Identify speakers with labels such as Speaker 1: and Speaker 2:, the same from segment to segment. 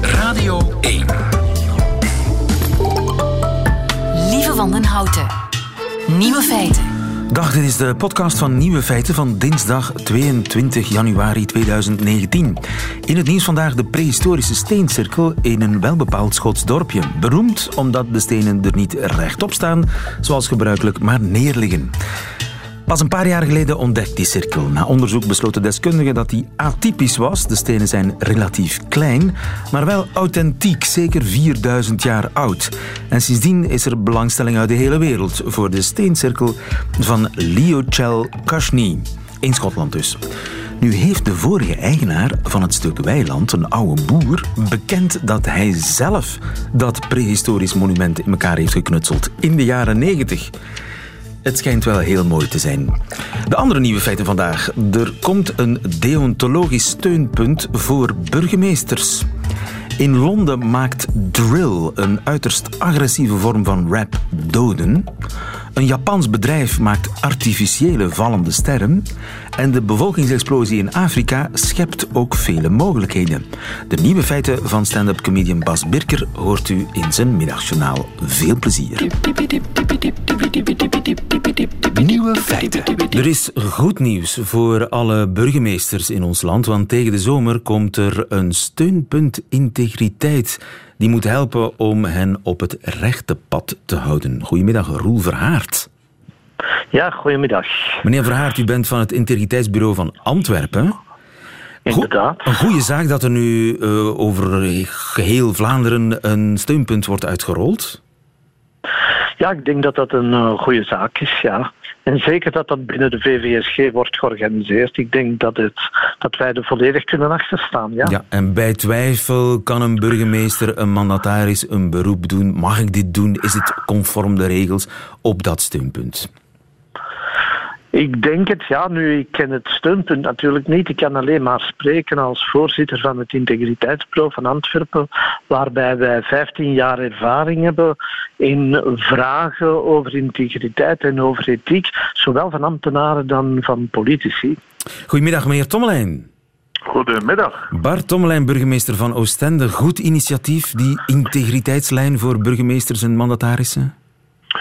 Speaker 1: Radio 1.
Speaker 2: Lieve Wandenhouten. Nieuwe feiten.
Speaker 3: Dag, dit is de podcast van Nieuwe Feiten van dinsdag 22 januari 2019. In het nieuws vandaag de prehistorische steencirkel in een welbepaald Schots dorpje. Beroemd omdat de stenen er niet rechtop staan, zoals gebruikelijk, maar neerliggen. Pas een paar jaar geleden ontdekt die cirkel. Na onderzoek besloten deskundigen dat die atypisch was. De stenen zijn relatief klein, maar wel authentiek, zeker 4000 jaar oud. En sindsdien is er belangstelling uit de hele wereld voor de steencirkel van Leochel Kashni. In Schotland dus. Nu heeft de vorige eigenaar van het stuk weiland, een oude boer, bekend dat hij zelf dat prehistorisch monument in elkaar heeft geknutseld in de jaren 90. Het schijnt wel heel mooi te zijn. De andere nieuwe feiten vandaag. Er komt een deontologisch steunpunt voor burgemeesters. In Londen maakt drill, een uiterst agressieve vorm van rap, doden. Een Japans bedrijf maakt artificiële vallende sterren. En de bevolkingsexplosie in Afrika schept ook vele mogelijkheden. De nieuwe feiten van stand-up comedian Bas Birker hoort u in zijn middagjournaal. Veel plezier.
Speaker 1: Nieuwe feiten.
Speaker 3: Er is goed nieuws voor alle burgemeesters in ons land, want tegen de zomer komt er een steunpunt integriteit die moet helpen om hen op het rechte pad te houden. Goedemiddag, Roel Verhaart.
Speaker 4: Ja, goedemiddag.
Speaker 3: Meneer Verhaart, u bent van het Integriteitsbureau van Antwerpen.
Speaker 4: Inderdaad.
Speaker 3: Een goede zaak dat er nu uh, over geheel Vlaanderen een steunpunt wordt uitgerold.
Speaker 4: Ja, ik denk dat dat een uh, goede zaak is, ja. En zeker dat dat binnen de VVSG wordt georganiseerd. Ik denk dat, het, dat wij er volledig kunnen achterstaan. Ja.
Speaker 3: ja, en bij twijfel kan een burgemeester, een mandataris een beroep doen. Mag ik dit doen? Is het conform de regels op dat steunpunt?
Speaker 4: Ik denk het, ja. Nu, ik ken het steunpunt natuurlijk niet. Ik kan alleen maar spreken als voorzitter van het Integriteitsbureau van Antwerpen, waarbij wij 15 jaar ervaring hebben in vragen over integriteit en over ethiek, zowel van ambtenaren dan van politici.
Speaker 3: Goedemiddag, meneer Tommelijn.
Speaker 5: Goedemiddag.
Speaker 3: Bart Tommelijn, burgemeester van Oostende. Goed initiatief, die integriteitslijn voor burgemeesters en mandatarissen?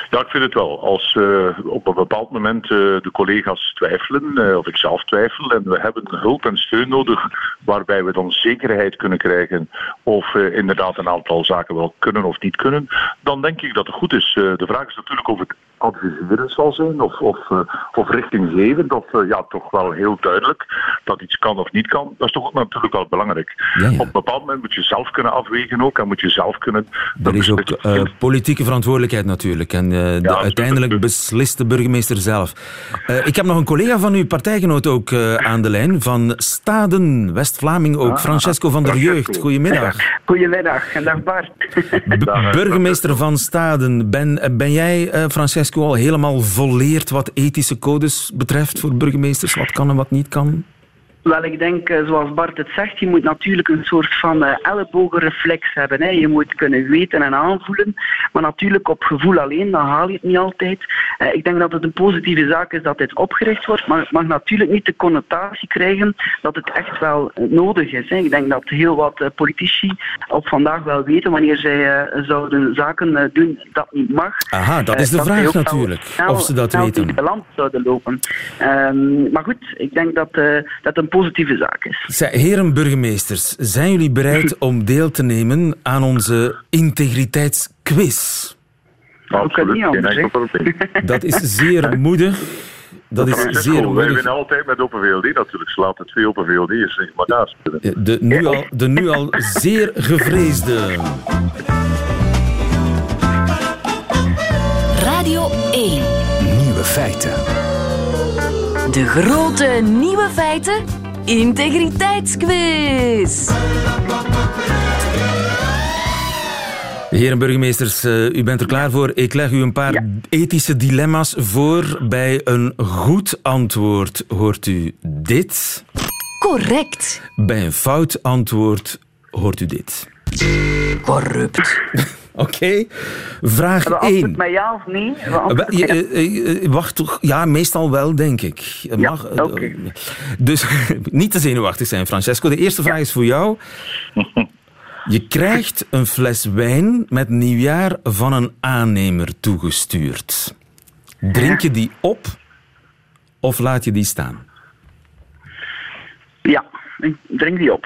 Speaker 5: Ja, ik vind het wel. Als uh, op een bepaald moment uh, de collega's twijfelen, uh, of ik zelf twijfel, en we hebben hulp en steun nodig waarbij we dan zekerheid kunnen krijgen of inderdaad een aantal zaken wel kunnen of niet kunnen, dan denk ik dat het goed is. de vraag is natuurlijk of het adviseren zal zijn of, of, uh, of richtinggevend of uh, ja, toch wel heel duidelijk dat iets kan of niet kan. Dat is toch ook natuurlijk wel belangrijk.
Speaker 3: Ja, ja.
Speaker 5: Op een bepaald moment moet je zelf kunnen afwegen ook en moet je zelf kunnen...
Speaker 3: Er is ook uh, politieke verantwoordelijkheid natuurlijk en de
Speaker 5: Ja,
Speaker 3: uiteindelijk beslist de burgemeester zelf. ik heb nog een collega van uw partijgenoot ook aan de lijn, van Staden, West-Vlaming ook,
Speaker 5: Ah,
Speaker 3: Francesco van der
Speaker 5: Francesco.
Speaker 3: Jeugd. Goedemiddag.
Speaker 6: Goedemiddag en dag Bart.
Speaker 3: B- burgemeester van Staden, ben, ben jij, eh, Francesco, al helemaal volleerd wat ethische codes betreft voor burgemeesters? Wat kan en wat niet kan?
Speaker 6: Wel, ik denk, eh, zoals Bart het zegt, je moet natuurlijk een soort van eh, ellebogenreflex hebben. Hè. Je moet kunnen weten en aanvoelen, maar natuurlijk op gevoel alleen, dan haal je het niet altijd. Eh, ik denk dat het een positieve zaak is dat dit opgericht wordt, maar het mag natuurlijk niet de connotatie krijgen dat het echt wel nodig is. Hè. Ik denk dat heel wat politici op vandaag wel weten wanneer zij zouden zaken doen dat niet mag.
Speaker 3: Aha, dat is de vraag natuurlijk,
Speaker 6: snel-
Speaker 3: of ze dat weten.
Speaker 6: tegen de land zouden lopen. Ehm, maar goed, ik denk dat eh, dat een positieve zaak is.
Speaker 3: Zij- Heren burgemeesters, zijn jullie bereid om deel te nemen aan onze integriteitsquiz?
Speaker 5: Absoluut,
Speaker 6: niet
Speaker 5: geen
Speaker 6: anders,
Speaker 5: enkel probleem.
Speaker 3: Dat is zeer moedig. Dat is zeer
Speaker 5: wij
Speaker 3: moedig.
Speaker 5: winnen altijd met Open VLD natuurlijk. Ze laten twee Open VLD'ers zich maar daar spelen.
Speaker 3: De nu al, de nu al zeer gevreesde.
Speaker 2: Radio 1.
Speaker 1: Nieuwe feiten.
Speaker 2: De grote nieuwe feiten. Integriteitsquiz.
Speaker 3: Heren burgemeesters, eh, u bent er klaar voor. Ik leg u een paar ethische dilemma's voor. Bij een goed antwoord hoort u dit.
Speaker 2: Correct.
Speaker 3: Bij een fout antwoord hoort u dit.
Speaker 2: Corrupt.
Speaker 3: Oké. Vraag
Speaker 6: We antwoord
Speaker 3: 1.
Speaker 6: met ja of met ja.
Speaker 3: eh, eh, wacht toch? Ja, meestal wel, denk ik.
Speaker 6: Ja,
Speaker 3: eh. Dus niet te zenuwachtig zijn, Francesco. De eerste vraag is voor jou. Je krijgt een fles wijn met nieuwjaar van een aannemer toegestuurd. Drink je die op of laat je die staan?
Speaker 6: Ja, ik drink die op.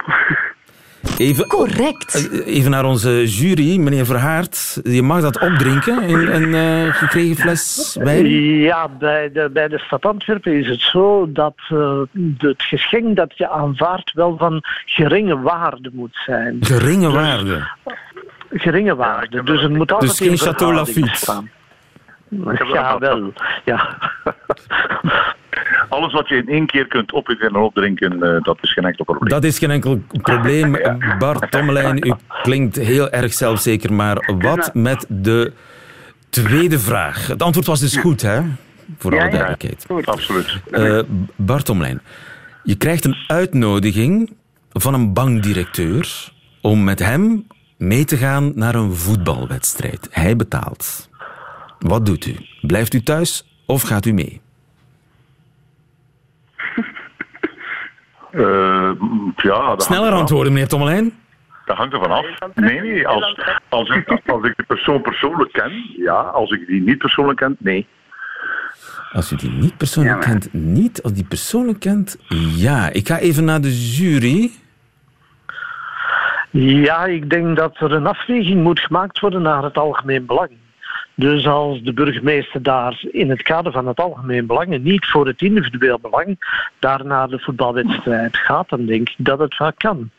Speaker 3: Even,
Speaker 2: Correct.
Speaker 3: eh, even naar onze jury, meneer Verhaert. Je mag dat opdrinken, een, een eh, gekregen fles wijn.
Speaker 4: Ja, bij de, bij de stad Antwerpen is het zo dat eh, het geschenk dat je aanvaardt wel van geringe waarde moet zijn.
Speaker 3: Geringe waarde.
Speaker 4: Geringe waarde. Dus het moet altijd
Speaker 3: geen
Speaker 4: in
Speaker 3: Château
Speaker 4: verhouding
Speaker 3: Lafite.
Speaker 4: staan.
Speaker 5: heb
Speaker 4: Ja, wel. Ja.
Speaker 5: Alles wat je in één keer kunt opeten en opdrinken, eh, dat is geen enkel probleem.
Speaker 3: Dat is geen enkel probleem. Bart Tommelijn, u klinkt heel erg zelfzeker, maar wat met de tweede vraag? Het antwoord was dus goed, hè? Voor alle duidelijkheid.
Speaker 5: Absoluut.
Speaker 3: Eh, Bart Tommelijn, je krijgt een uitnodiging van een bankdirecteur om met hem mee te gaan naar een voetbalwedstrijd. Hij betaalt. Wat doet u? Blijft u thuis of gaat u mee?
Speaker 5: Eh, ja,
Speaker 3: Sneller antwoorden, meneer Tommelijn.
Speaker 5: Dat hangt ervan af. Nee, nee. Als, als, ik, als ik de persoon persoonlijk ken, ja. Als ik die niet persoonlijk ken, nee.
Speaker 3: Als u die niet persoonlijk
Speaker 6: Ja,
Speaker 3: kent, niet. Als die persoonlijk kent, ja. Ik ga even naar de jury.
Speaker 4: ja, ik denk dat er een afweging moet gemaakt worden naar het algemeen belang. Dus als de burgemeester daar in het kader van het algemeen belang en niet voor het individueel belang daar naar de voetbalwedstrijd gaat, dan denk ik dat het wel kan.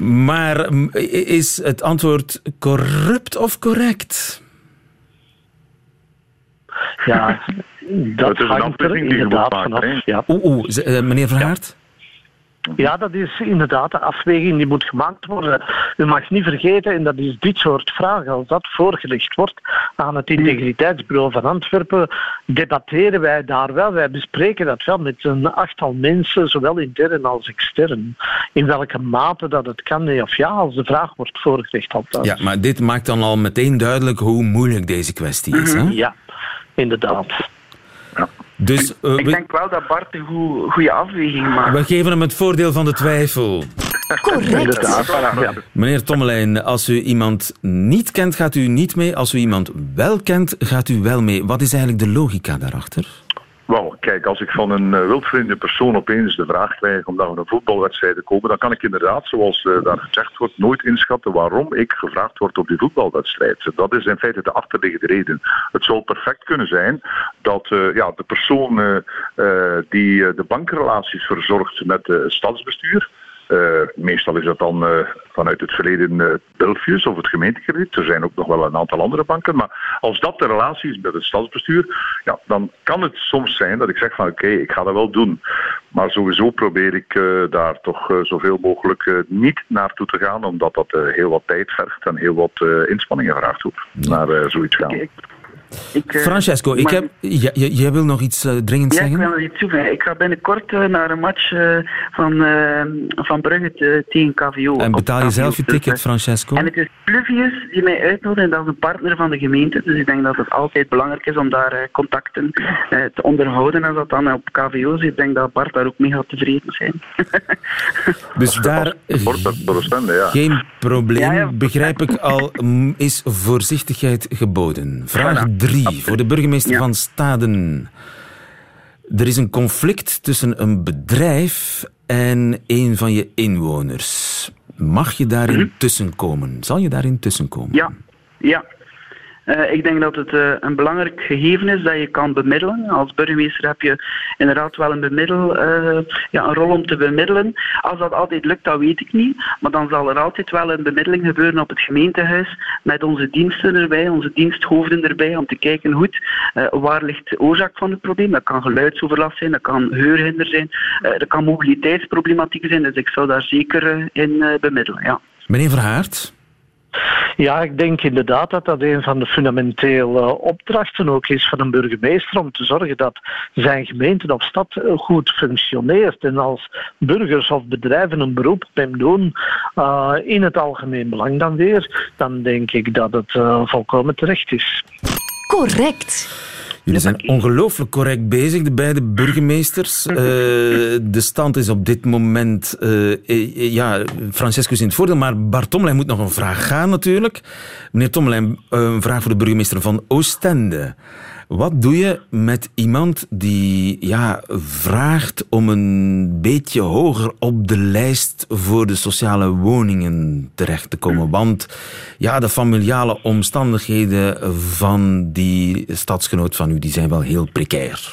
Speaker 3: Maar mm, is het antwoord corrupt of correct?
Speaker 4: Ja, dat
Speaker 5: is een
Speaker 4: hangt er inderdaad vanaf. Ja.
Speaker 3: Oeh, eh, meneer Verhaert?
Speaker 4: Ja, dat is inderdaad de afweging die moet gemaakt worden. U mag niet vergeten, en dat is dit soort vragen, als dat voorgelegd wordt aan het Integriteitsbureau van Antwerpen, debatteren wij daar wel. Wij bespreken dat wel met een achttal mensen, zowel intern als extern. In welke mate dat het kan, nee of ja, als de vraag wordt voorgelegd althans.
Speaker 3: Ja, maar dit maakt dan al meteen duidelijk hoe moeilijk deze kwestie is. Hè?
Speaker 4: Ja, inderdaad.
Speaker 3: Dus eh,
Speaker 6: Ik
Speaker 3: we,
Speaker 6: denk wel dat Bart een goe- goede afweging maakt.
Speaker 3: we geven hem het voordeel van de twijfel.
Speaker 2: Correct.
Speaker 4: Ja.
Speaker 3: Meneer Tommelijn, als u iemand niet kent, gaat u niet mee. Als u iemand wel kent, gaat u wel mee. Wat is eigenlijk de logica daarachter?
Speaker 5: Wel, kijk, als ik van een eh, wildvreemde persoon opeens de vraag krijg om naar een voetbalwedstrijd te komen, dan kan ik inderdaad, zoals eh, daar gezegd wordt, nooit inschatten waarom ik gevraagd word op die voetbalwedstrijd. Dat is in feite de achterliggende reden. Het zou perfect kunnen zijn dat eh, ja, de persoon die de bankrelaties verzorgt met het stadsbestuur, eh, meestal is dat dan eh, vanuit het verleden eh Belfius of het gemeentekrediet. Er zijn ook nog wel een aantal andere banken. Maar als dat de relatie is met het stadsbestuur, ja, dan kan het soms zijn dat ik zeg van oké, ik ga dat wel doen. Maar sowieso probeer ik daar toch zoveel mogelijk niet naartoe te gaan, omdat dat heel wat tijd vergt en heel wat inspanningen vraagt ook naar zoiets gaan.
Speaker 6: Ik, eh,
Speaker 3: Francesco, ik
Speaker 6: maar-
Speaker 3: heb, ja, jij, jij wil nog iets eh, dringend
Speaker 6: Ja, ik
Speaker 3: zeggen?
Speaker 6: wil nog iets toevoegen. Ik ga binnenkort eh, naar een match van, van Brugge te- tegen KVO.
Speaker 3: En betaal je zelf je ticket, Francesco?
Speaker 6: En het is Pluvius die mij uitnodigt en dat is een partner van de gemeente. Dus ik denk dat het altijd belangrijk is om daar contacten te onderhouden. En dat dan op KVO is. Ik denk dat Bart daar ook mee gaat tevreden zijn.
Speaker 3: Dus daar
Speaker 5: ja.
Speaker 3: geen probleem, begrijp ik al, is voorzichtigheid geboden. Vraag
Speaker 6: Voilà,
Speaker 3: drie voor de burgemeester
Speaker 6: Ja.
Speaker 3: van Staden. Er is een conflict tussen een bedrijf en een van je inwoners. Mag je daarin tussenkomen? Zal je daarin tussenkomen?
Speaker 6: Mhm. Ja, ja. Eh, ik denk dat het eh, een belangrijk gegeven is dat je kan bemiddelen. Als burgemeester heb je inderdaad wel een, bemiddel, eh, ja, een rol om te bemiddelen. Als dat altijd lukt, dat weet ik niet. Maar dan zal er altijd wel een bemiddeling gebeuren op het gemeentehuis met onze diensten erbij, onze diensthoofden erbij, om te kijken goed, waar ligt de oorzaak van het probleem. Dat kan geluidsoverlast zijn, dat kan geurhinder zijn, dat kan mobiliteitsproblematiek zijn. Dus ik zou daar zeker in bemiddelen, ja.
Speaker 3: Meneer Verhaert,
Speaker 4: Ja, ik denk inderdaad dat dat een van de fundamentele opdrachten ook is van een burgemeester om te zorgen dat zijn gemeente of stad eh, goed functioneert. En als burgers of bedrijven een beroep op hem doen uh, in het algemeen belang dan weer, dan denk ik dat het uh, volkomen terecht is.
Speaker 2: Correct.
Speaker 3: Jullie zijn ongelooflijk correct bezig, de beide burgemeesters. Uh, de stand is op dit moment... Uh, ja, Francesco is in het voordeel, maar Bart Tommelijn moet nog een vraag gaan natuurlijk. Meneer Tommelijn, een vraag voor de burgemeester van Oostende. Wat doe je met iemand die ja, vraagt om een beetje hoger op de lijst voor de sociale woningen terecht te komen? Want ja, de familiale omstandigheden van die stadsgenoot van u die zijn wel heel precair.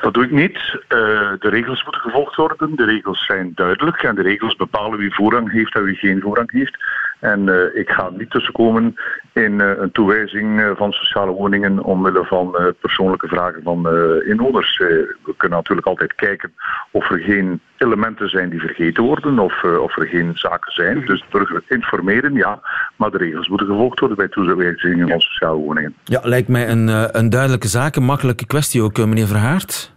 Speaker 5: Dat doe ik niet. Uh, de regels moeten gevolgd worden. De regels zijn duidelijk en de regels bepalen wie voorrang heeft en wie geen voorrang heeft. En uh, ik ga niet tussenkomen in uh, een toewijzing van sociale woningen omwille van persoonlijke vragen van inwoners. we kunnen natuurlijk altijd kijken of er geen elementen zijn die vergeten worden of, of er geen zaken zijn. Dus burger informeren, ja, maar de regels moeten gevolgd worden bij toewijzingen van sociale woningen.
Speaker 3: Ja, lijkt mij een, een duidelijke zaak, een makkelijke kwestie ook, meneer Verhaart.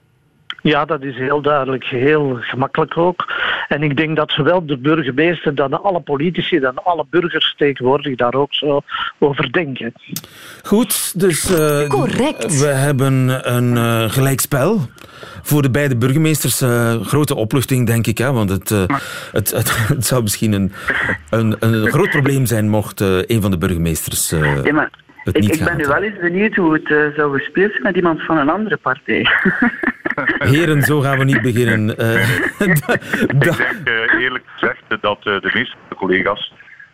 Speaker 4: Ja, dat is heel duidelijk, heel gemakkelijk ook. En ik denk dat zowel de burgemeester dan alle politici dan alle burgers tegenwoordig daar ook zo over denken.
Speaker 3: Goed, dus uh,
Speaker 2: Correct.
Speaker 3: we hebben een uh, gelijkspel. Voor de beide burgemeesters uh, grote opluchting, denk ik. Hè? Want het, het, het, het, zou misschien een, een, een groot probleem zijn mocht een van de burgemeesters...
Speaker 6: Ja, maar ik, ik ben nu wel eens benieuwd hoe het uh, zou gespeeld zijn met iemand van een andere partij.
Speaker 3: Heren, zo gaan we niet beginnen. Uh,
Speaker 5: ik denk uh, eerlijk gezegd dat de meeste collega's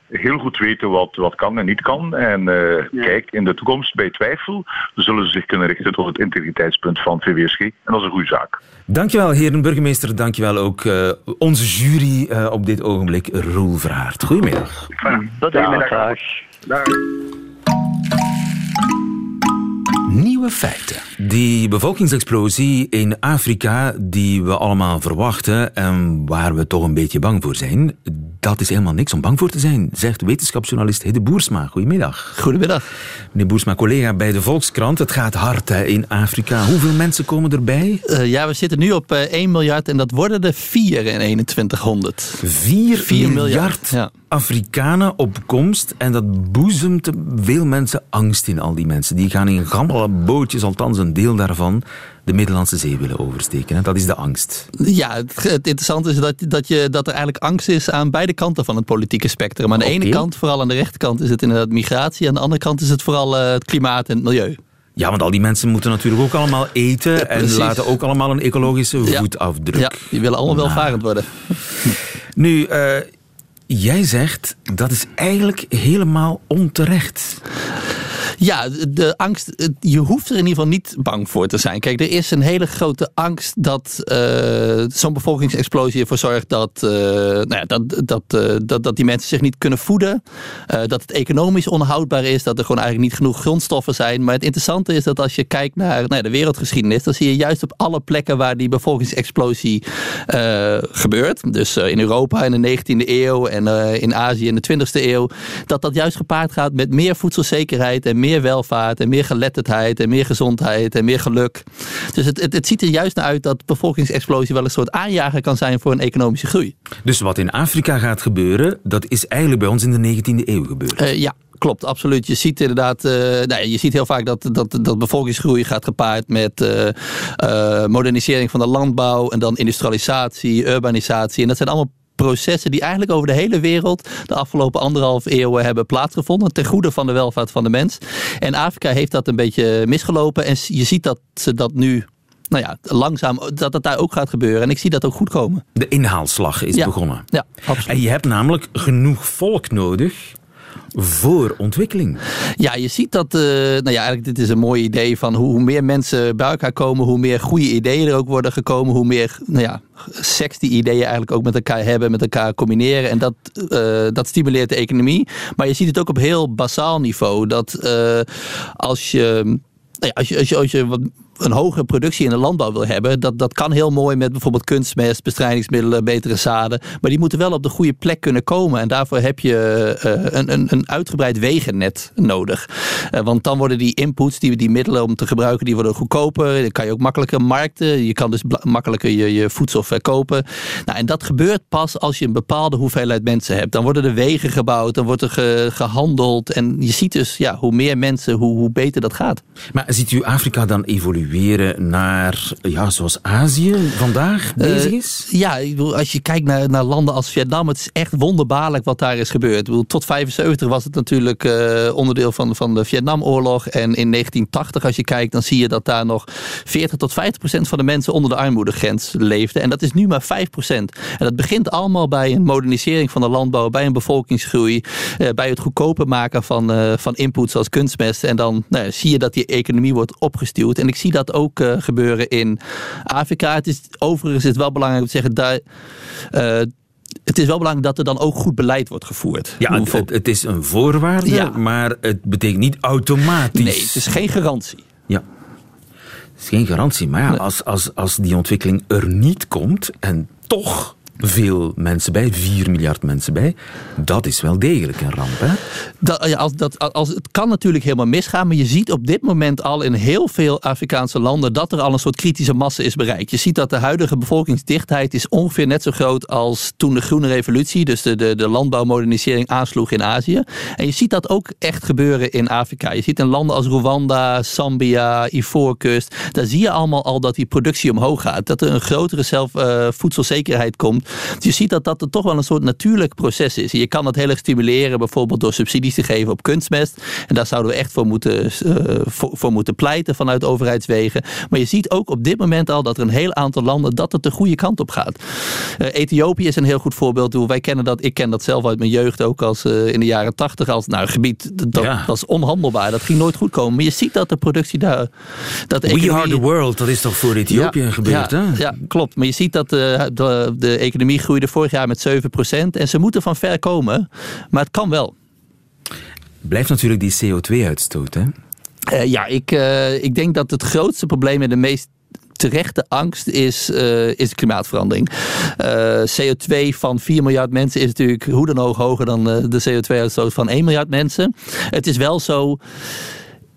Speaker 5: heel goed weten wat, wat kan en niet kan. En ja. kijk, in de toekomst bij twijfel zullen ze zich kunnen richten tot het integriteitspunt van VWSG. En dat is een goede zaak.
Speaker 3: Dankjewel, heren burgemeester. Dankjewel ook onze jury op dit ogenblik, Roel Verhaart. Goedemiddag.
Speaker 4: Goedemiddag.
Speaker 5: Dag. Thank you.
Speaker 1: Nieuwe feiten.
Speaker 3: Die bevolkingsexplosie in Afrika die we allemaal verwachten en waar we toch een beetje bang voor zijn, dat is helemaal niks om bang voor te zijn, zegt wetenschapsjournalist Hidde Boersma. Goedemiddag.
Speaker 7: Goedemiddag.
Speaker 3: Meneer Boersma, collega bij de Volkskrant. Het gaat hard hè, in Afrika. Hoeveel mensen komen erbij?
Speaker 7: Uh, ja, we zitten nu op uh, 1 miljard en dat worden er 4 in 2100.
Speaker 3: 4, 4 miljard, miljard ja. Afrikanen op komst en dat boezemt veel mensen angst in, al die mensen. Die gaan in bootjes, althans een deel daarvan, de Middellandse Zee willen oversteken. Hè? Dat is de angst.
Speaker 7: Ja, het, het interessante is dat, dat, je, dat er eigenlijk angst is aan beide kanten van het politieke spectrum. Aan de okay. ene kant, vooral aan de rechterkant, is het inderdaad migratie. Aan de andere kant is het vooral uh, het klimaat en het milieu.
Speaker 3: Ja, want al die mensen moeten natuurlijk ook allemaal eten ja, en laten ook allemaal een ecologische voetafdruk.
Speaker 7: Ja, die willen allemaal nou. welvarend worden.
Speaker 3: Nu, uh, jij zegt dat is eigenlijk helemaal onterecht.
Speaker 7: Ja, de angst. Je hoeft er in ieder geval niet bang voor te zijn. Kijk, er is een hele grote angst dat uh, zo'n bevolkingsexplosie ervoor zorgt dat, uh, nou ja, dat, dat, uh, dat, dat die mensen zich niet kunnen voeden. dat het economisch onhoudbaar is. Dat er gewoon eigenlijk niet genoeg grondstoffen zijn. Maar het interessante is dat als je kijkt naar nou ja, de wereldgeschiedenis. dan zie je juist op alle plekken waar die bevolkingsexplosie gebeurt. Dus in Europa in de 19e eeuw en in Azië in de 20e eeuw. Dat dat juist gepaard gaat met meer voedselzekerheid en meer welvaart en meer geletterdheid en meer gezondheid en meer geluk. Dus het, het, het ziet er juist naar uit dat bevolkingsexplosie wel een soort aanjager kan zijn voor een economische groei.
Speaker 3: Dus wat in Afrika gaat gebeuren, dat is eigenlijk bij ons in de 19e eeuw gebeurd?
Speaker 7: Uh, ja, klopt, absoluut. Je ziet inderdaad, uh, nou, je ziet heel vaak dat, dat, dat bevolkingsgroei gaat gepaard met uh, uh, modernisering van de landbouw en dan industrialisatie, urbanisatie. En dat zijn allemaal processen die eigenlijk over de hele wereld de afgelopen anderhalf eeuw hebben plaatsgevonden. Ten goede van de welvaart van de mens. En Afrika heeft dat een beetje misgelopen. En je ziet dat ze dat nu nou ja, langzaam, dat dat daar ook gaat gebeuren. En ik zie dat ook goed komen.
Speaker 3: De inhaalslag is
Speaker 7: ja.
Speaker 3: begonnen.
Speaker 7: Ja, absoluut.
Speaker 3: En je hebt namelijk genoeg volk nodig voor ontwikkeling.
Speaker 7: Ja, je ziet dat, uh, nou ja, eigenlijk dit is een mooi idee van hoe, hoe, meer mensen bij elkaar komen, hoe meer goede ideeën er ook worden gekomen, hoe meer, nou ja, seks die ideeën eigenlijk ook met elkaar hebben, met elkaar combineren. En dat, uh, dat stimuleert de economie. Maar je ziet het ook op heel basaal niveau, dat uh, als je... Nou ja, als je, als je, als je wat een hogere productie in de landbouw wil hebben, dat, dat kan heel mooi met bijvoorbeeld kunstmest, bestrijdingsmiddelen, betere zaden. Maar die moeten wel op de goede plek kunnen komen. En daarvoor heb je uh, een, een, een uitgebreid wegennet nodig. Uh, want dan worden die inputs, die, die middelen om te gebruiken, die worden goedkoper. Dan kan je ook makkelijker markten. Je kan dus makkelijker je, je voedsel verkopen. Nou, en dat gebeurt pas als je een bepaalde hoeveelheid mensen hebt. Dan worden er wegen gebouwd, dan wordt er ge, gehandeld. En je ziet dus, ja, hoe meer mensen, hoe, hoe beter dat gaat.
Speaker 3: Maar ziet u Afrika dan evolueren naar, ja, zoals Azië vandaag uh, bezig is?
Speaker 7: Ja, als je kijkt naar, naar landen als Vietnam, het is echt wonderbaarlijk wat daar is gebeurd. Ik bedoel, tot 75 was het natuurlijk uh, onderdeel van, van de Vietnamoorlog. En in 1980, als je kijkt, dan zie je dat daar nog 40 tot 50 procent van de mensen onder de armoedegrens leefden. En dat is nu maar 5 procent. En dat begint allemaal bij een modernisering van de landbouw, bij een bevolkingsgroei, uh, bij het goedkoper maken van, van inputs zoals kunstmest. En dan nou, zie je dat die economie wordt opgestuurd. En ik zie dat ook uh, gebeuren in Afrika. Het is, overigens is het wel belangrijk om te zeggen, daar, uh, het is wel belangrijk dat er dan ook goed beleid wordt gevoerd.
Speaker 3: Ja, het, het, is een voorwaarde, ja. maar het betekent niet automatisch.
Speaker 7: Nee, het is geen garantie.
Speaker 3: Ja. Het is geen garantie, maar ja, nee. als, als, als die ontwikkeling er niet komt en toch veel mensen bij, 4 miljard mensen bij. Dat is wel degelijk een ramp. Hè?
Speaker 7: Dat, als, dat, als, het kan natuurlijk helemaal misgaan, maar je ziet op dit moment al in heel veel Afrikaanse landen dat er al een soort kritische massa is bereikt. Je ziet dat de huidige bevolkingsdichtheid is ongeveer net zo groot als toen de Groene Revolutie, dus de, de, de landbouwmodernisering, aansloeg in Azië. En je ziet dat ook echt gebeuren in Afrika. Je ziet in landen als Rwanda, Zambia, Ivoorkust, daar zie je allemaal al dat die productie omhoog gaat. Dat er een grotere zelf, uh, voedselzekerheid komt. Dus je ziet dat dat er toch wel een soort natuurlijk proces is. Je kan dat heel erg stimuleren, bijvoorbeeld door subsidies te geven op kunstmest. En daar zouden we echt voor moeten, uh, voor, voor, moeten pleiten vanuit overheidswegen. Maar je ziet ook op dit moment al dat er een heel aantal landen dat het de goede kant op gaat. Uh, Ethiopië is een heel goed voorbeeld. Wij kennen dat, ik ken dat zelf uit mijn jeugd ook als uh, in de jaren tachtig als nou, gebied. Dat
Speaker 3: Ja.
Speaker 7: was onhandelbaar. Dat ging nooit goed komen. Maar je ziet dat de productie daar. Dat de
Speaker 3: We
Speaker 7: economie-
Speaker 3: are the world, dat is toch voor Ethiopië gebeurd,
Speaker 7: ja,
Speaker 3: hè?
Speaker 7: Ja, klopt. Maar je ziet dat de, de, de economie groeide vorig jaar met 7%. En ze moeten van ver komen. Maar het kan wel.
Speaker 3: Blijft natuurlijk die CO2-uitstoot, hè?
Speaker 7: Uh, ja, ik, uh, ik denk dat het grootste probleem en de meest terechte angst is, uh, is de klimaatverandering. Uh, CO2 van 4 miljard mensen is natuurlijk hoe dan ook hoger dan uh, de CO2-uitstoot van 1 miljard mensen. Het is wel zo.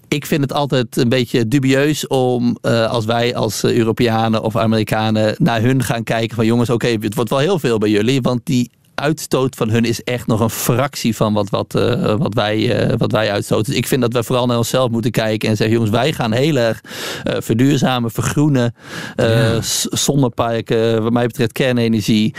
Speaker 7: Ik vind het altijd een beetje dubieus om uh, als wij als Europeanen of Amerikanen naar hun gaan kijken van jongens, oké, het wordt wel heel veel bij jullie, want die uitstoot van hun is echt nog een fractie van wat, wat, uh, wat, wij, uh, wat wij uitstoten. Dus ik vind dat we vooral naar onszelf moeten kijken en zeggen: jongens, wij gaan heel erg uh, verduurzamen, vergroenen. Ja. Zonneparken, wat mij betreft kernenergie.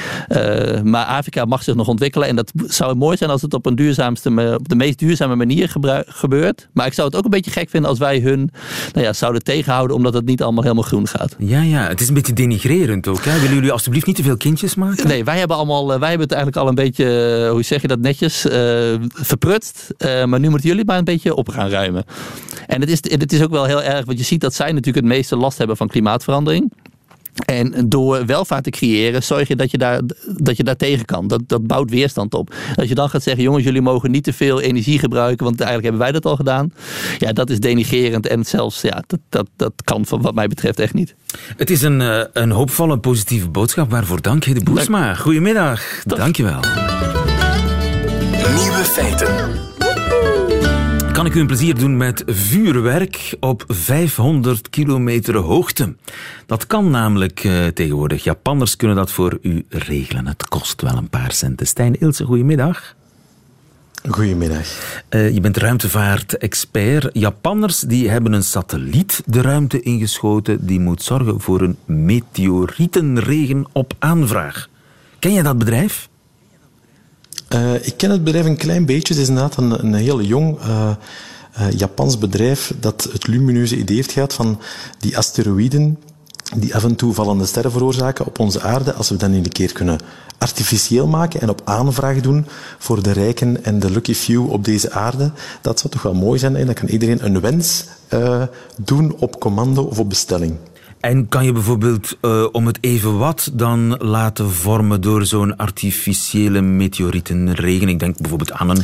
Speaker 7: maar Afrika mag zich nog ontwikkelen en dat zou mooi zijn als het op, een duurzaamste, op de meest duurzame manier gebeurt. Maar ik zou het ook een beetje gek vinden als wij hun nou ja, zouden tegenhouden omdat het niet allemaal helemaal groen gaat.
Speaker 3: Ja, ja, het is een beetje denigrerend ook. Hè? Willen jullie alstublieft niet te veel kindjes maken?
Speaker 7: Nee, wij hebben allemaal, wij hebben het eigenlijk al een beetje, hoe zeg je dat netjes, uh, verprutst. Uh, maar nu moeten jullie maar een beetje op gaan ruimen. En het is, het is ook wel heel erg, want je ziet dat zij natuurlijk het meeste last hebben van klimaatverandering. En door welvaart te creëren, zorg je dat je daar, dat je daar tegen kan. Dat, dat bouwt weerstand op. Als je dan gaat zeggen, jongens, jullie mogen niet te veel energie gebruiken, want eigenlijk hebben wij dat al gedaan. Ja, dat is denigerend en zelfs, ja, dat, dat, dat kan van wat mij betreft echt niet.
Speaker 3: Het is een, uh, een hoopvolle, positieve boodschap. Waarvoor dank je de Boesma. Goedemiddag. Dank je wel.
Speaker 1: Nieuwe feiten.
Speaker 3: Kan ik u een plezier doen met vuurwerk op 500 kilometer hoogte? Dat kan namelijk uh, tegenwoordig. Japanners kunnen dat voor u regelen. Het kost wel een paar centen. Stijn Ilse, goedemiddag.
Speaker 8: Goedemiddag.
Speaker 3: Uh, je bent ruimtevaart-expert. Japanners die hebben een satelliet de ruimte ingeschoten. Die moet zorgen voor een meteorietenregen op aanvraag. Ken je dat bedrijf?
Speaker 8: Uh, ik ken het bedrijf een klein beetje. Het is inderdaad een, een heel jong uh, uh, Japans bedrijf dat het lumineuze idee heeft gehad van die asteroïden die af en toe vallende sterren veroorzaken op onze aarde, als we dat een keer kunnen artificieel maken en op aanvraag doen voor de rijken en de lucky few op deze aarde, dat zou toch wel mooi zijn. En dan kan iedereen een wens doen op commando of op bestelling.
Speaker 3: En kan je bijvoorbeeld uh, om het even wat dan laten vormen door zo'n artificiële meteorietenregen? Ik denk bijvoorbeeld aan een,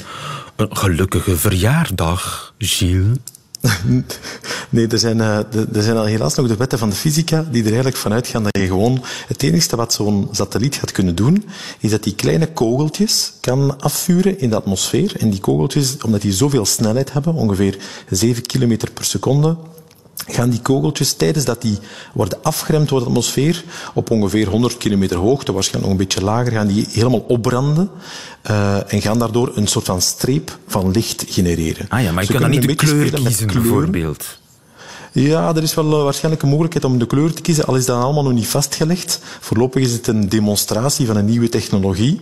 Speaker 3: een gelukkige verjaardag, Gilles.
Speaker 8: nee, er zijn, uh, er zijn al helaas nog de wetten van de fysica die er eigenlijk vanuit gaan dat je gewoon... Het enige wat zo'n satelliet gaat kunnen doen, is dat die kleine kogeltjes kan afvuren in de atmosfeer. En die kogeltjes, omdat die zoveel snelheid hebben, ongeveer 7 kilometer per seconde, gaan die kogeltjes tijdens dat die worden afgeremd door de atmosfeer op ongeveer 100 kilometer hoogte, waarschijnlijk nog een beetje lager, gaan die helemaal opbranden uh, en gaan daardoor een soort van streep van licht genereren.
Speaker 3: Ah ja, maar je kan dan niet de kleur kiezen bijvoorbeeld.
Speaker 8: Ja, er is wel uh, waarschijnlijk een mogelijkheid om de kleur te kiezen, al is dat allemaal nog niet vastgelegd. Voorlopig is het een demonstratie van een nieuwe technologie.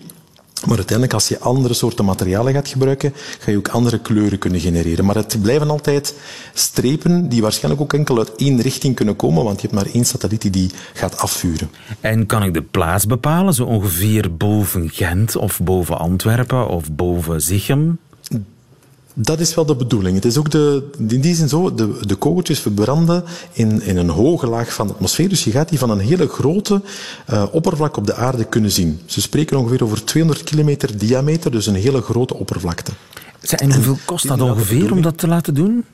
Speaker 8: Maar uiteindelijk, als je andere soorten materialen gaat gebruiken, ga je ook andere kleuren kunnen genereren. Maar het blijven altijd strepen die waarschijnlijk ook enkel uit één richting kunnen komen, want je hebt maar één satelliet die gaat afvuren.
Speaker 3: En kan ik de plaats bepalen, zo ongeveer boven Gent of boven Antwerpen of boven Zichem?
Speaker 8: Dat is wel de bedoeling. Het is ook de, in die zin zo, de, de kogeltjes verbranden in, in een hoge laag van de atmosfeer. Dus je gaat die van een hele grote uh, oppervlak op de aarde kunnen zien. Ze spreken ongeveer over 200 kilometer diameter, dus een hele grote oppervlakte.
Speaker 3: En hoeveel kost dat ongeveer om dat te laten doen?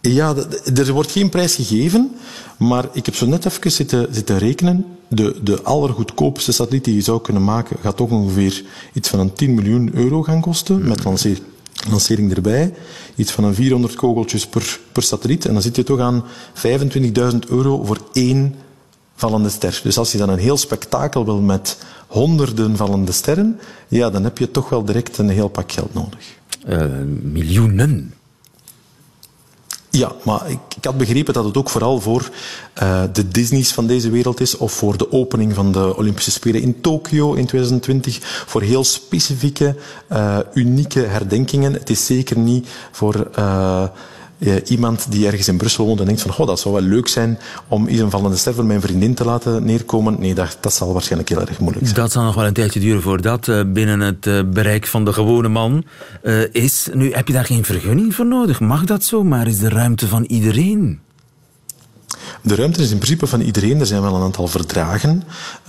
Speaker 8: Ja, er wordt geen prijs gegeven, maar ik heb zo net even zitten, zitten rekenen. De, de allergoedkoopste satelliet die je zou kunnen maken, gaat toch ongeveer iets van een 10 miljoen euro gaan kosten, met lanceer lancering erbij. Iets van een 400 kogeltjes per, per satelliet. En dan zit je toch aan 25.000 euro voor één vallende ster. Dus als je dan een heel spektakel wil met honderden vallende sterren, ja, dan heb je toch wel direct een heel pak geld nodig.
Speaker 3: Uh, miljoenen.
Speaker 8: Ja, maar ik, had begrepen dat het ook vooral voor uh, de Disney's van deze wereld is, of voor de opening van de Olympische Spelen in Tokio in 2020, voor heel specifieke, uh, unieke herdenkingen. Het is zeker niet voor uh, iemand die ergens in Brussel woont en denkt van, oh, dat zou wel leuk zijn om eens een vallende ster voor mijn vriendin te laten neerkomen. Nee, dat, dat zal waarschijnlijk heel erg moeilijk zijn.
Speaker 3: Dat zal nog wel een tijdje duren voordat dat uh, binnen het uh, bereik van de gewone man is. Nu, heb je daar geen vergunning voor nodig? Mag dat zo? Maar is de ruimte van iedereen?
Speaker 8: De ruimte is in principe van iedereen. Er zijn wel een aantal verdragen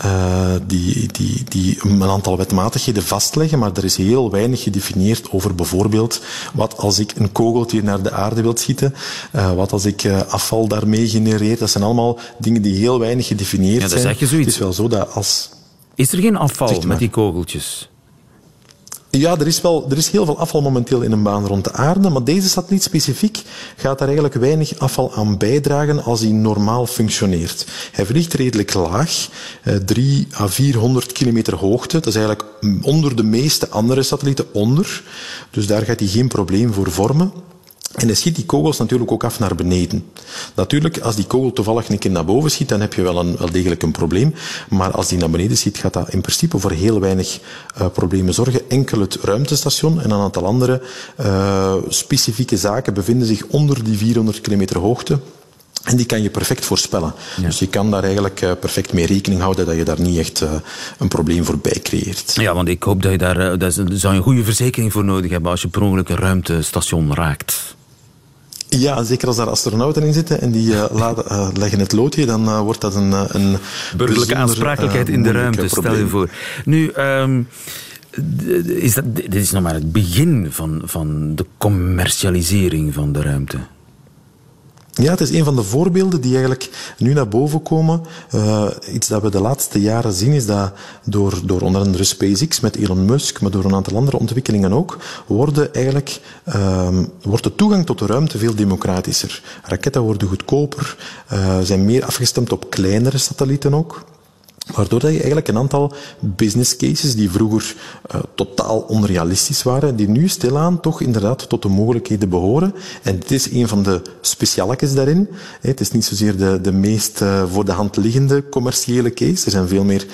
Speaker 8: uh, die, die, die een aantal wetmatigheden vastleggen, maar er is heel weinig gedefinieerd over bijvoorbeeld wat als ik een kogeltje naar de aarde wil schieten, uh, wat als ik uh, afval daarmee genereer. Dat zijn allemaal dingen die heel weinig gedefinieerd ja,
Speaker 3: zijn.
Speaker 8: Zeg
Speaker 3: je zoiets.
Speaker 8: Het is wel zo dat als...
Speaker 3: Is er geen afval met die kogeltjes?
Speaker 8: Ja, er is, wel, er is heel veel afval momenteel in een baan rond de aarde, maar deze satelliet specifiek gaat daar eigenlijk weinig afval aan bijdragen als hij normaal functioneert. Hij vliegt redelijk laag, eh, 3 à 400 kilometer hoogte. Dat is eigenlijk onder de meeste andere satellieten onder, dus daar gaat hij geen probleem voor vormen. En hij schiet die kogels natuurlijk ook af naar beneden. Natuurlijk, als die kogel toevallig een keer naar boven schiet, dan heb je wel, een, wel degelijk een probleem. Maar als die naar beneden schiet, gaat dat in principe voor heel weinig uh, problemen zorgen. Enkel het ruimtestation en een aantal andere uh, specifieke zaken bevinden zich onder die 400 kilometer hoogte. En die kan je perfect voorspellen. Ja. Dus je kan daar eigenlijk uh, perfect mee rekening houden dat je daar niet echt een probleem voorbij creëert.
Speaker 3: Ja, want ik hoop dat je daar, daar zou je een goede verzekering voor nodig hebben als je per ongeluk een ruimtestation raakt.
Speaker 8: Ja, zeker als daar astronauten in zitten en die uh, laten, uh, leggen het loodje, dan uh, wordt dat een, een
Speaker 3: burgerlijke aansprakelijkheid in de ruimte. Stel je voor. Nu, um, is dat, dit is nog maar het begin van, van de commercialisering van de ruimte.
Speaker 8: Ja, het is een van de voorbeelden die eigenlijk nu naar boven komen. Uh, iets dat we de laatste jaren zien is dat door, door onder andere SpaceX met Elon Musk, maar door een aantal andere ontwikkelingen ook, worden eigenlijk, uh, wordt de toegang tot de ruimte veel democratischer. Raketten worden goedkoper, uh, zijn meer afgestemd op kleinere satellieten ook. Waardoor dat je eigenlijk een aantal business cases die vroeger uh, totaal onrealistisch waren, die nu stilaan toch inderdaad tot de mogelijkheden behoren. En dit is een van de specialetjes daarin. Het is niet zozeer de, de meest uh, voor de hand liggende commerciële case. Er zijn veel meer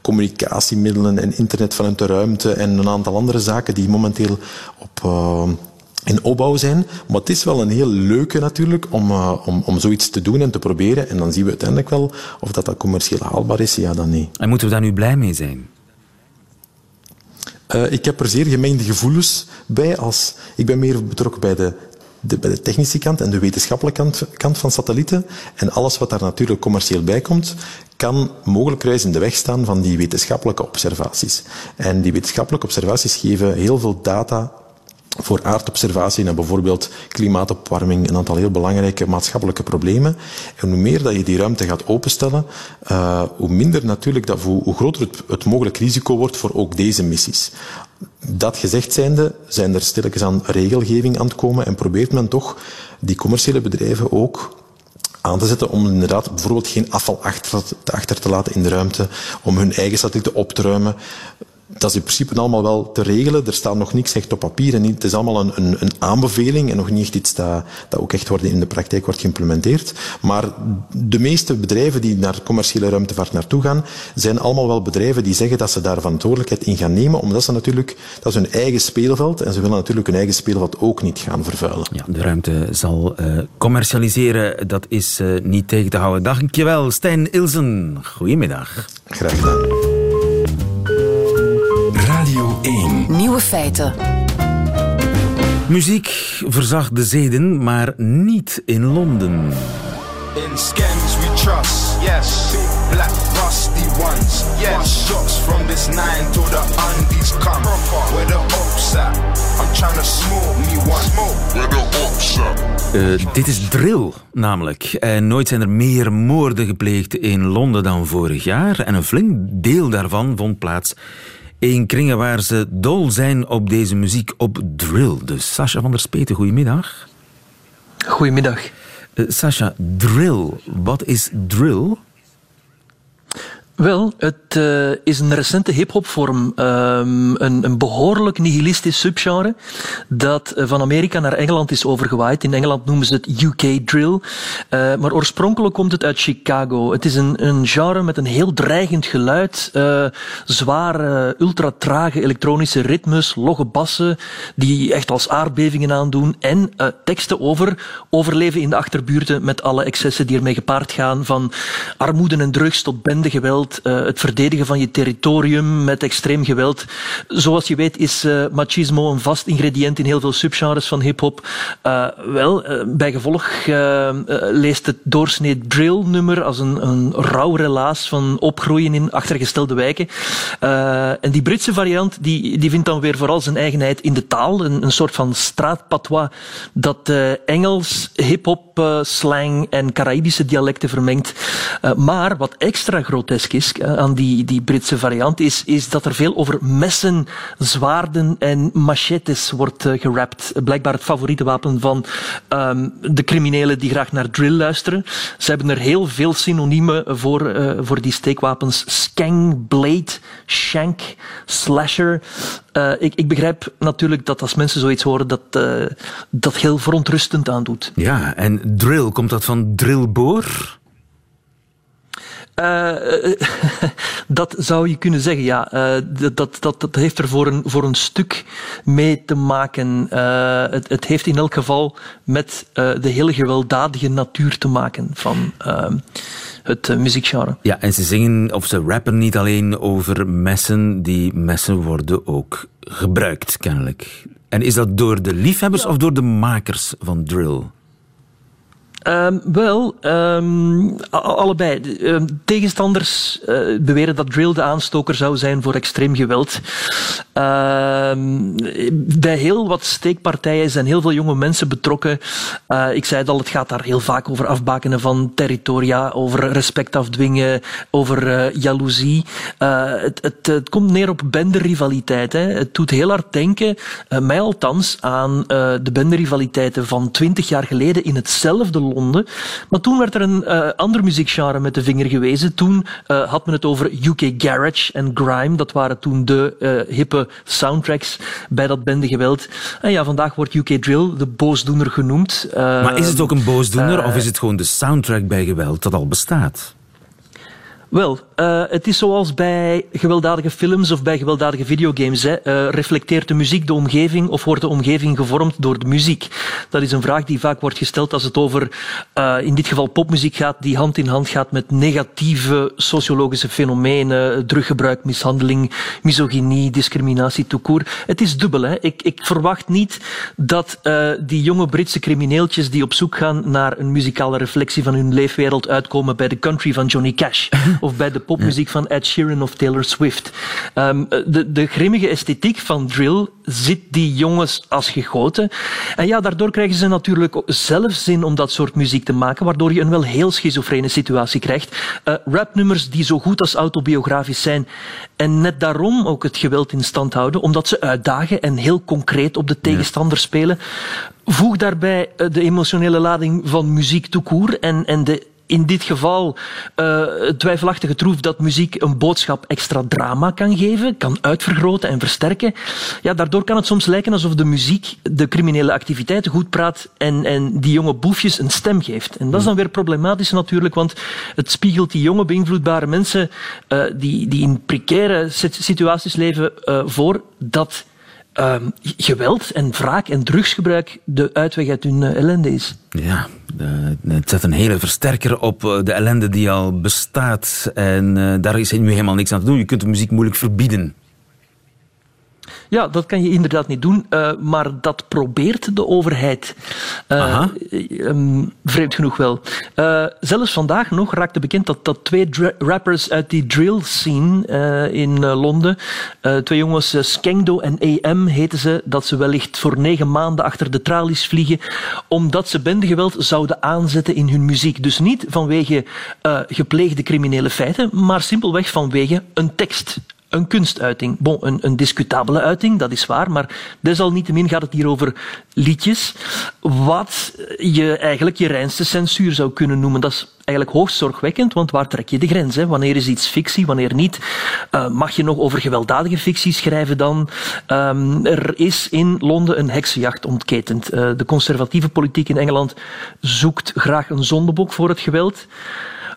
Speaker 8: communicatiemiddelen en internet vanuit de ruimte en een aantal andere zaken die momenteel op, uh, in opbouw zijn. Maar het is wel een heel leuke natuurlijk om, uh, om, om zoiets te doen en te proberen. En dan zien we uiteindelijk wel of dat, dat commercieel haalbaar is, ja dan nee.
Speaker 3: En moeten we daar nu blij mee zijn?
Speaker 8: Uh, ik heb er zeer gemengde gevoelens bij. Als, ik ben meer betrokken bij de, de, bij de technische kant en de wetenschappelijke kant, kant van satellieten. En alles wat daar natuurlijk commercieel bij komt, kan mogelijkwijs in de weg staan van die wetenschappelijke observaties. En die wetenschappelijke observaties geven heel veel data voor aardobservatie en bijvoorbeeld klimaatopwarming een aantal heel belangrijke maatschappelijke problemen. En hoe meer dat je die ruimte gaat openstellen, uh, hoe minder natuurlijk dat, hoe, groter het, het mogelijk risico wordt voor ook deze missies. Dat gezegd zijnde, zijn er stilletjes aan regelgeving aan het komen en probeert men toch die commerciële bedrijven ook aan te zetten om inderdaad bijvoorbeeld geen afval achter, achter te laten in de ruimte, om hun eigen satellieten op te ruimen dat is in principe allemaal wel te regelen. Er staat nog niks echt op papier. En het is allemaal een, een, een aanbeveling en nog niet echt iets dat, dat ook echt wordt, in de praktijk wordt geïmplementeerd. Maar de meeste bedrijven die naar commerciële ruimtevaart naartoe gaan, zijn allemaal wel bedrijven die zeggen dat ze daar verantwoordelijkheid in gaan nemen, omdat ze natuurlijk, dat is hun eigen speelveld en ze willen natuurlijk hun eigen speelveld ook niet gaan vervuilen.
Speaker 3: Ja, de ruimte zal uh, commercialiseren, dat is uh, niet tegen te houden. Dankjewel, Stijn Ilsen. Goedemiddag.
Speaker 8: Graag gedaan.
Speaker 1: Radio 1.
Speaker 2: Nieuwe feiten.
Speaker 3: Muziek verzacht de zeden, maar niet in Londen.
Speaker 9: In scams we trust, yes. Big black rusty ones, yes. shots from this nine to the undies come. Where the ops at? I'm trying to smoke me one. Smoke. Where the ops at?
Speaker 3: Uh, dit is drill, namelijk. En nooit zijn er meer moorden gepleegd in Londen dan vorig jaar. En een flink deel daarvan vond plaats in kringen waar ze dol zijn op deze muziek, op drill. Dus Sascha van der Speten, goedemiddag.
Speaker 10: Goedemiddag.
Speaker 3: Uh, Sascha, drill. Wat is drill?
Speaker 10: Wel, het uh, is een recente hip-hopvorm, um, een, een, behoorlijk nihilistisch subgenre dat uh, van Amerika naar Engeland is overgewaaid. In Engeland noemen ze het UK drill, uh, maar oorspronkelijk komt het uit Chicago. Het is een, een genre met een heel dreigend geluid, zware, ultra-trage elektronische ritmes, logge bassen die echt als aardbevingen aandoen en teksten over overleven in de achterbuurten met alle excessen die ermee gepaard gaan, van armoede en drugs tot bendegeweld uh, het verdedigen van je territorium met extreem geweld. Zoals je weet is uh, machismo een vast ingrediënt in heel veel subgenres van hip-hop. Uh, wel, bij gevolg leest het doorsnee drill-nummer als een, een rauw relaas van opgroeien in achtergestelde wijken. en die Britse variant die, die vindt dan weer vooral zijn eigenheid in de taal, een, een soort van straatpatois dat Engels, hip-hop, slang en Caribische dialecten vermengt. maar wat extra grotesk is, eh, aan die, die Britse variant is, is dat er veel over messen, zwaarden en machetes wordt uh, gerapt. Blijkbaar het favoriete wapen van um, de criminelen die graag naar drill luisteren. Ze hebben er heel veel synoniemen voor, uh, voor die steekwapens. Skang, blade, shank, slasher. Ik, ik, begrijp natuurlijk dat als mensen zoiets horen, dat dat heel verontrustend aandoet.
Speaker 3: Ja, en drill, komt dat van drillboor?
Speaker 10: Uh, dat zou je kunnen zeggen, ja. Uh, dat, dat, dat heeft er voor een, voor een stuk mee te maken. Uh, het, het heeft in elk geval met de hele gewelddadige natuur te maken van ehm, het muziekgenre.
Speaker 3: Ja, en ze zingen of ze rappen niet alleen over messen, die messen worden ook gebruikt, kennelijk. En is dat door de liefhebbers ja. of door de makers van drill?
Speaker 10: Um, wel, um, allebei. Um, tegenstanders uh, beweren dat drill de aanstoker zou zijn voor extreem geweld. bij heel wat steekpartijen zijn heel veel jonge mensen betrokken. Uh, ik zei het al, het gaat daar heel vaak over afbakenen van territoria, over respect afdwingen, over uh, jaloezie. Het, het, het, komt neer op benderrivaliteit. Hè. Het doet heel hard denken, mij althans, aan de benderrivaliteiten van twintig jaar geleden in hetzelfde Londen. Maar toen werd er een uh, ander muziekgenre met de vinger gewezen. Toen uh, had men het over UK Garage en Grime. Dat waren toen de uh, hippe soundtracks bij dat bendegeweld. En ja, vandaag wordt UK Drill de boosdoener genoemd.
Speaker 3: maar is het ook een boosdoener of is het gewoon de soundtrack bij geweld dat al bestaat?
Speaker 10: Wel, uh, het is zoals bij gewelddadige films of bij gewelddadige videogames. Hè. Uh, reflecteert de muziek de omgeving of wordt de omgeving gevormd door de muziek? Dat is een vraag die vaak wordt gesteld als het over, uh, in dit geval popmuziek gaat, die hand in hand gaat met negatieve sociologische fenomenen, druggebruik, mishandeling, misogynie, discriminatie, toekoer. Het is dubbel. Hè. Ik, ik verwacht niet dat die jonge Britse crimineeltjes die op zoek gaan naar een muzikale reflectie van hun leefwereld uitkomen bij de country van Johnny Cash. Of bij de popmuziek van Ed Sheeran of Taylor Swift. Ehm, de, de grimmige esthetiek van drill zit die jongens als gegoten. En ja, daardoor krijgen ze natuurlijk zelf zin om dat soort muziek te maken, waardoor je een wel heel schizofrene situatie krijgt. Uh, rapnummers die zo goed als autobiografisch zijn en net daarom ook het geweld in stand houden, omdat ze uitdagen en heel concreet op de tegenstander spelen. Voeg daarbij eh, de emotionele lading van muziek toekoer en, en de in dit geval uh, twijfelachtige troef dat muziek een boodschap extra drama kan geven, kan uitvergroten en versterken. Ja, daardoor kan het soms lijken alsof de muziek de criminele activiteiten goed praat en, en die jonge boefjes een stem geeft. En dat is dan weer problematisch natuurlijk, want het spiegelt die jonge beïnvloedbare mensen uh, die, die in precaire situaties leven uh, voor dat uh, geweld en wraak en drugsgebruik de uitweg uit hun uh, ellende is.
Speaker 3: Ja, het zet een hele versterker op uh, de ellende die al bestaat. En uh, daar is nu helemaal niks aan te doen. Je kunt de muziek moeilijk verbieden.
Speaker 10: Ja, dat kan je inderdaad niet doen, uh, maar dat probeert de overheid. Uh, um, vreemd genoeg wel. Uh, zelfs vandaag nog raakte bekend dat, dat twee rappers uit die drill scene in Londen, twee jongens, Skengdo en AM heten ze, dat ze wellicht voor negen maanden achter de tralies vliegen, omdat ze bendegeweld zouden aanzetten in hun muziek. Dus niet vanwege gepleegde criminele feiten, maar simpelweg vanwege een tekst een kunstuiting. Een, een discutabele uiting, dat is waar, maar desalniettemin gaat het hier over liedjes, wat je eigenlijk je reinste censuur zou kunnen noemen. Dat is eigenlijk hoogst zorgwekkend, want waar trek je de grens? Hè? Wanneer is iets fictie, wanneer niet? Uh, mag je nog over gewelddadige fictie schrijven dan? Um, er is in Londen een heksenjacht ontketend. Uh, de conservatieve politiek in Engeland zoekt graag een zondebok voor het geweld.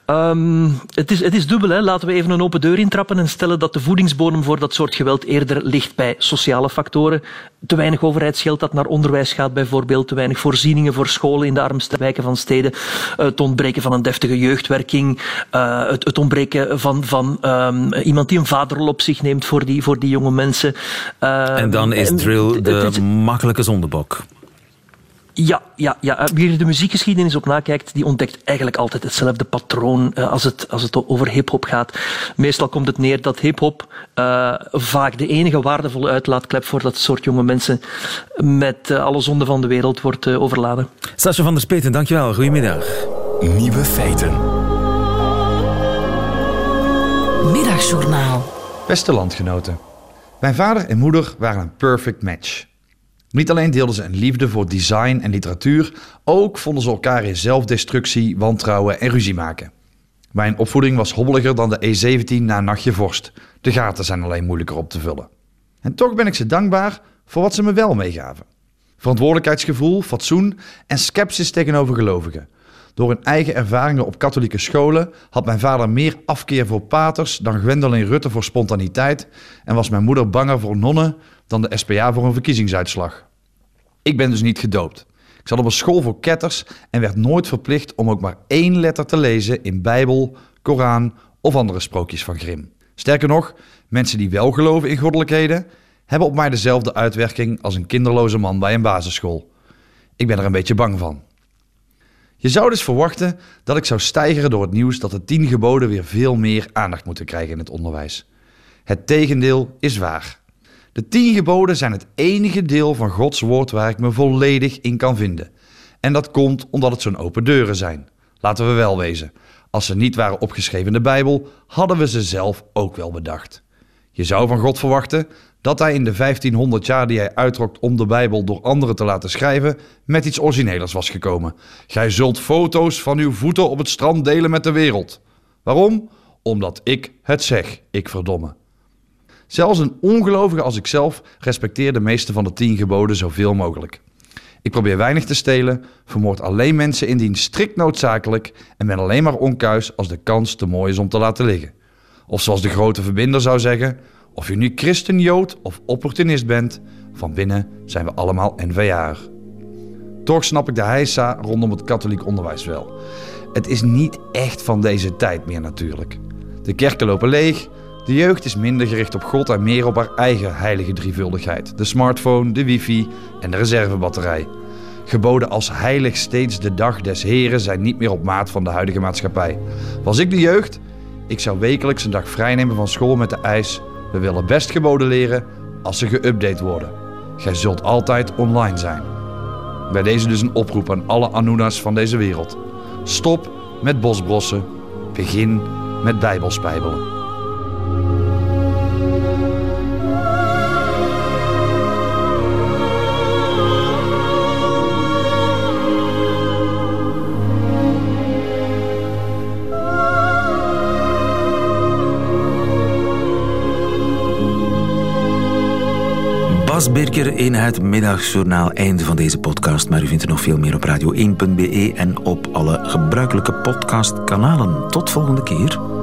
Speaker 10: Um, het, is, het is dubbel. Hè. Laten we even een open deur intrappen en stellen dat de voedingsbodem voor dat soort geweld eerder ligt bij sociale factoren. Te weinig overheidsgeld dat naar onderwijs gaat bijvoorbeeld, te weinig voorzieningen voor scholen in de armste wijken van steden, het ontbreken van een deftige jeugdwerking, uh, het, het, ontbreken van, van um, iemand die een vaderrol op zich neemt voor die, voor die jonge mensen.
Speaker 3: Uh, en dan is drill de het, makkelijke zondebok.
Speaker 10: Ja, ja, ja, wie er de muziekgeschiedenis op nakijkt, die ontdekt eigenlijk altijd hetzelfde patroon uh, als, het, als het over hip-hop gaat. Meestal komt het neer dat hip-hop uh, vaak de enige waardevolle uitlaatklep voor dat soort jonge mensen met uh, alle zonden van de wereld wordt overladen.
Speaker 3: Sascha van der Speten, dankjewel. Goedemiddag.
Speaker 1: Nieuwe feiten.
Speaker 2: Middagjournaal.
Speaker 11: Beste landgenoten. Mijn vader en moeder waren een perfect match. Niet alleen deelden ze een liefde voor design en literatuur, ook vonden ze elkaar in zelfdestructie, wantrouwen en ruzie maken. Mijn opvoeding was hobbeliger dan de E17 na nachtje vorst. De gaten zijn alleen moeilijker op te vullen. En toch ben ik ze dankbaar voor wat ze me wel meegaven. Verantwoordelijkheidsgevoel, fatsoen en sceptisch tegenover gelovigen. Door hun eigen ervaringen op katholieke scholen had mijn vader meer afkeer voor paters dan Gwendoline Rutte voor spontaniteit en was mijn moeder banger voor nonnen dan de SPA voor een verkiezingsuitslag. Ik ben dus niet gedoopt. Ik zat op een school voor ketters en werd nooit verplicht om ook maar één letter te lezen in Bijbel, Koran of andere sprookjes van Grim. Sterker nog, mensen die wel geloven in goddelijkheden, hebben op mij dezelfde uitwerking als een kinderloze man bij een basisschool. Ik ben er een beetje bang van. Je zou dus verwachten dat ik zou stijgeren door het nieuws dat de tien geboden weer veel meer aandacht moeten krijgen in het onderwijs. Het tegendeel is waar. De tien geboden zijn het enige deel van Gods woord waar ik me volledig in kan vinden. En dat komt omdat het zo'n open deuren zijn. Laten we wel wezen. Als ze niet waren opgeschreven in de Bijbel, hadden we ze zelf ook wel bedacht. Je zou van God verwachten dat hij in de 1500 jaar die hij uitrokt om de Bijbel door anderen te laten schrijven, met iets origineels was gekomen. Gij zult foto's van uw voeten op het strand delen met de wereld. Waarom? Omdat ik het zeg, ik verdomme. Zelfs een ongelovige als ikzelf respecteer de meeste van de tien geboden zoveel mogelijk. Ik probeer weinig te stelen, vermoord alleen mensen indien strikt noodzakelijk en ben alleen maar onkuis als de kans te mooi is om te laten liggen. Of zoals de grote verbinder zou zeggen, of je nu christen, jood of opportunist bent, van binnen zijn we allemaal NVA'er. Toch snap ik de heisa rondom het katholiek onderwijs wel. Het is niet echt van deze tijd meer natuurlijk. De kerken lopen leeg, de jeugd is minder gericht op God en meer op haar eigen heilige drievuldigheid. De smartphone, de wifi en de reservebatterij. Geboden als heilig steeds de dag des Heren zijn niet meer op maat van de huidige maatschappij. Was ik de jeugd? Ik zou wekelijks een dag vrijnemen van school met de eis... we willen best geboden leren als ze geüpdate worden. Gij zult altijd online zijn. Bij deze dus een oproep aan alle Anunas van deze wereld. Stop met bosbrossen. Begin met bijbelspijbelen.
Speaker 3: Bas Birker in het middagjournaal. Einde van deze podcast. Maar u vindt er nog veel meer op radio1.be en op alle gebruikelijke podcastkanalen. Tot volgende keer.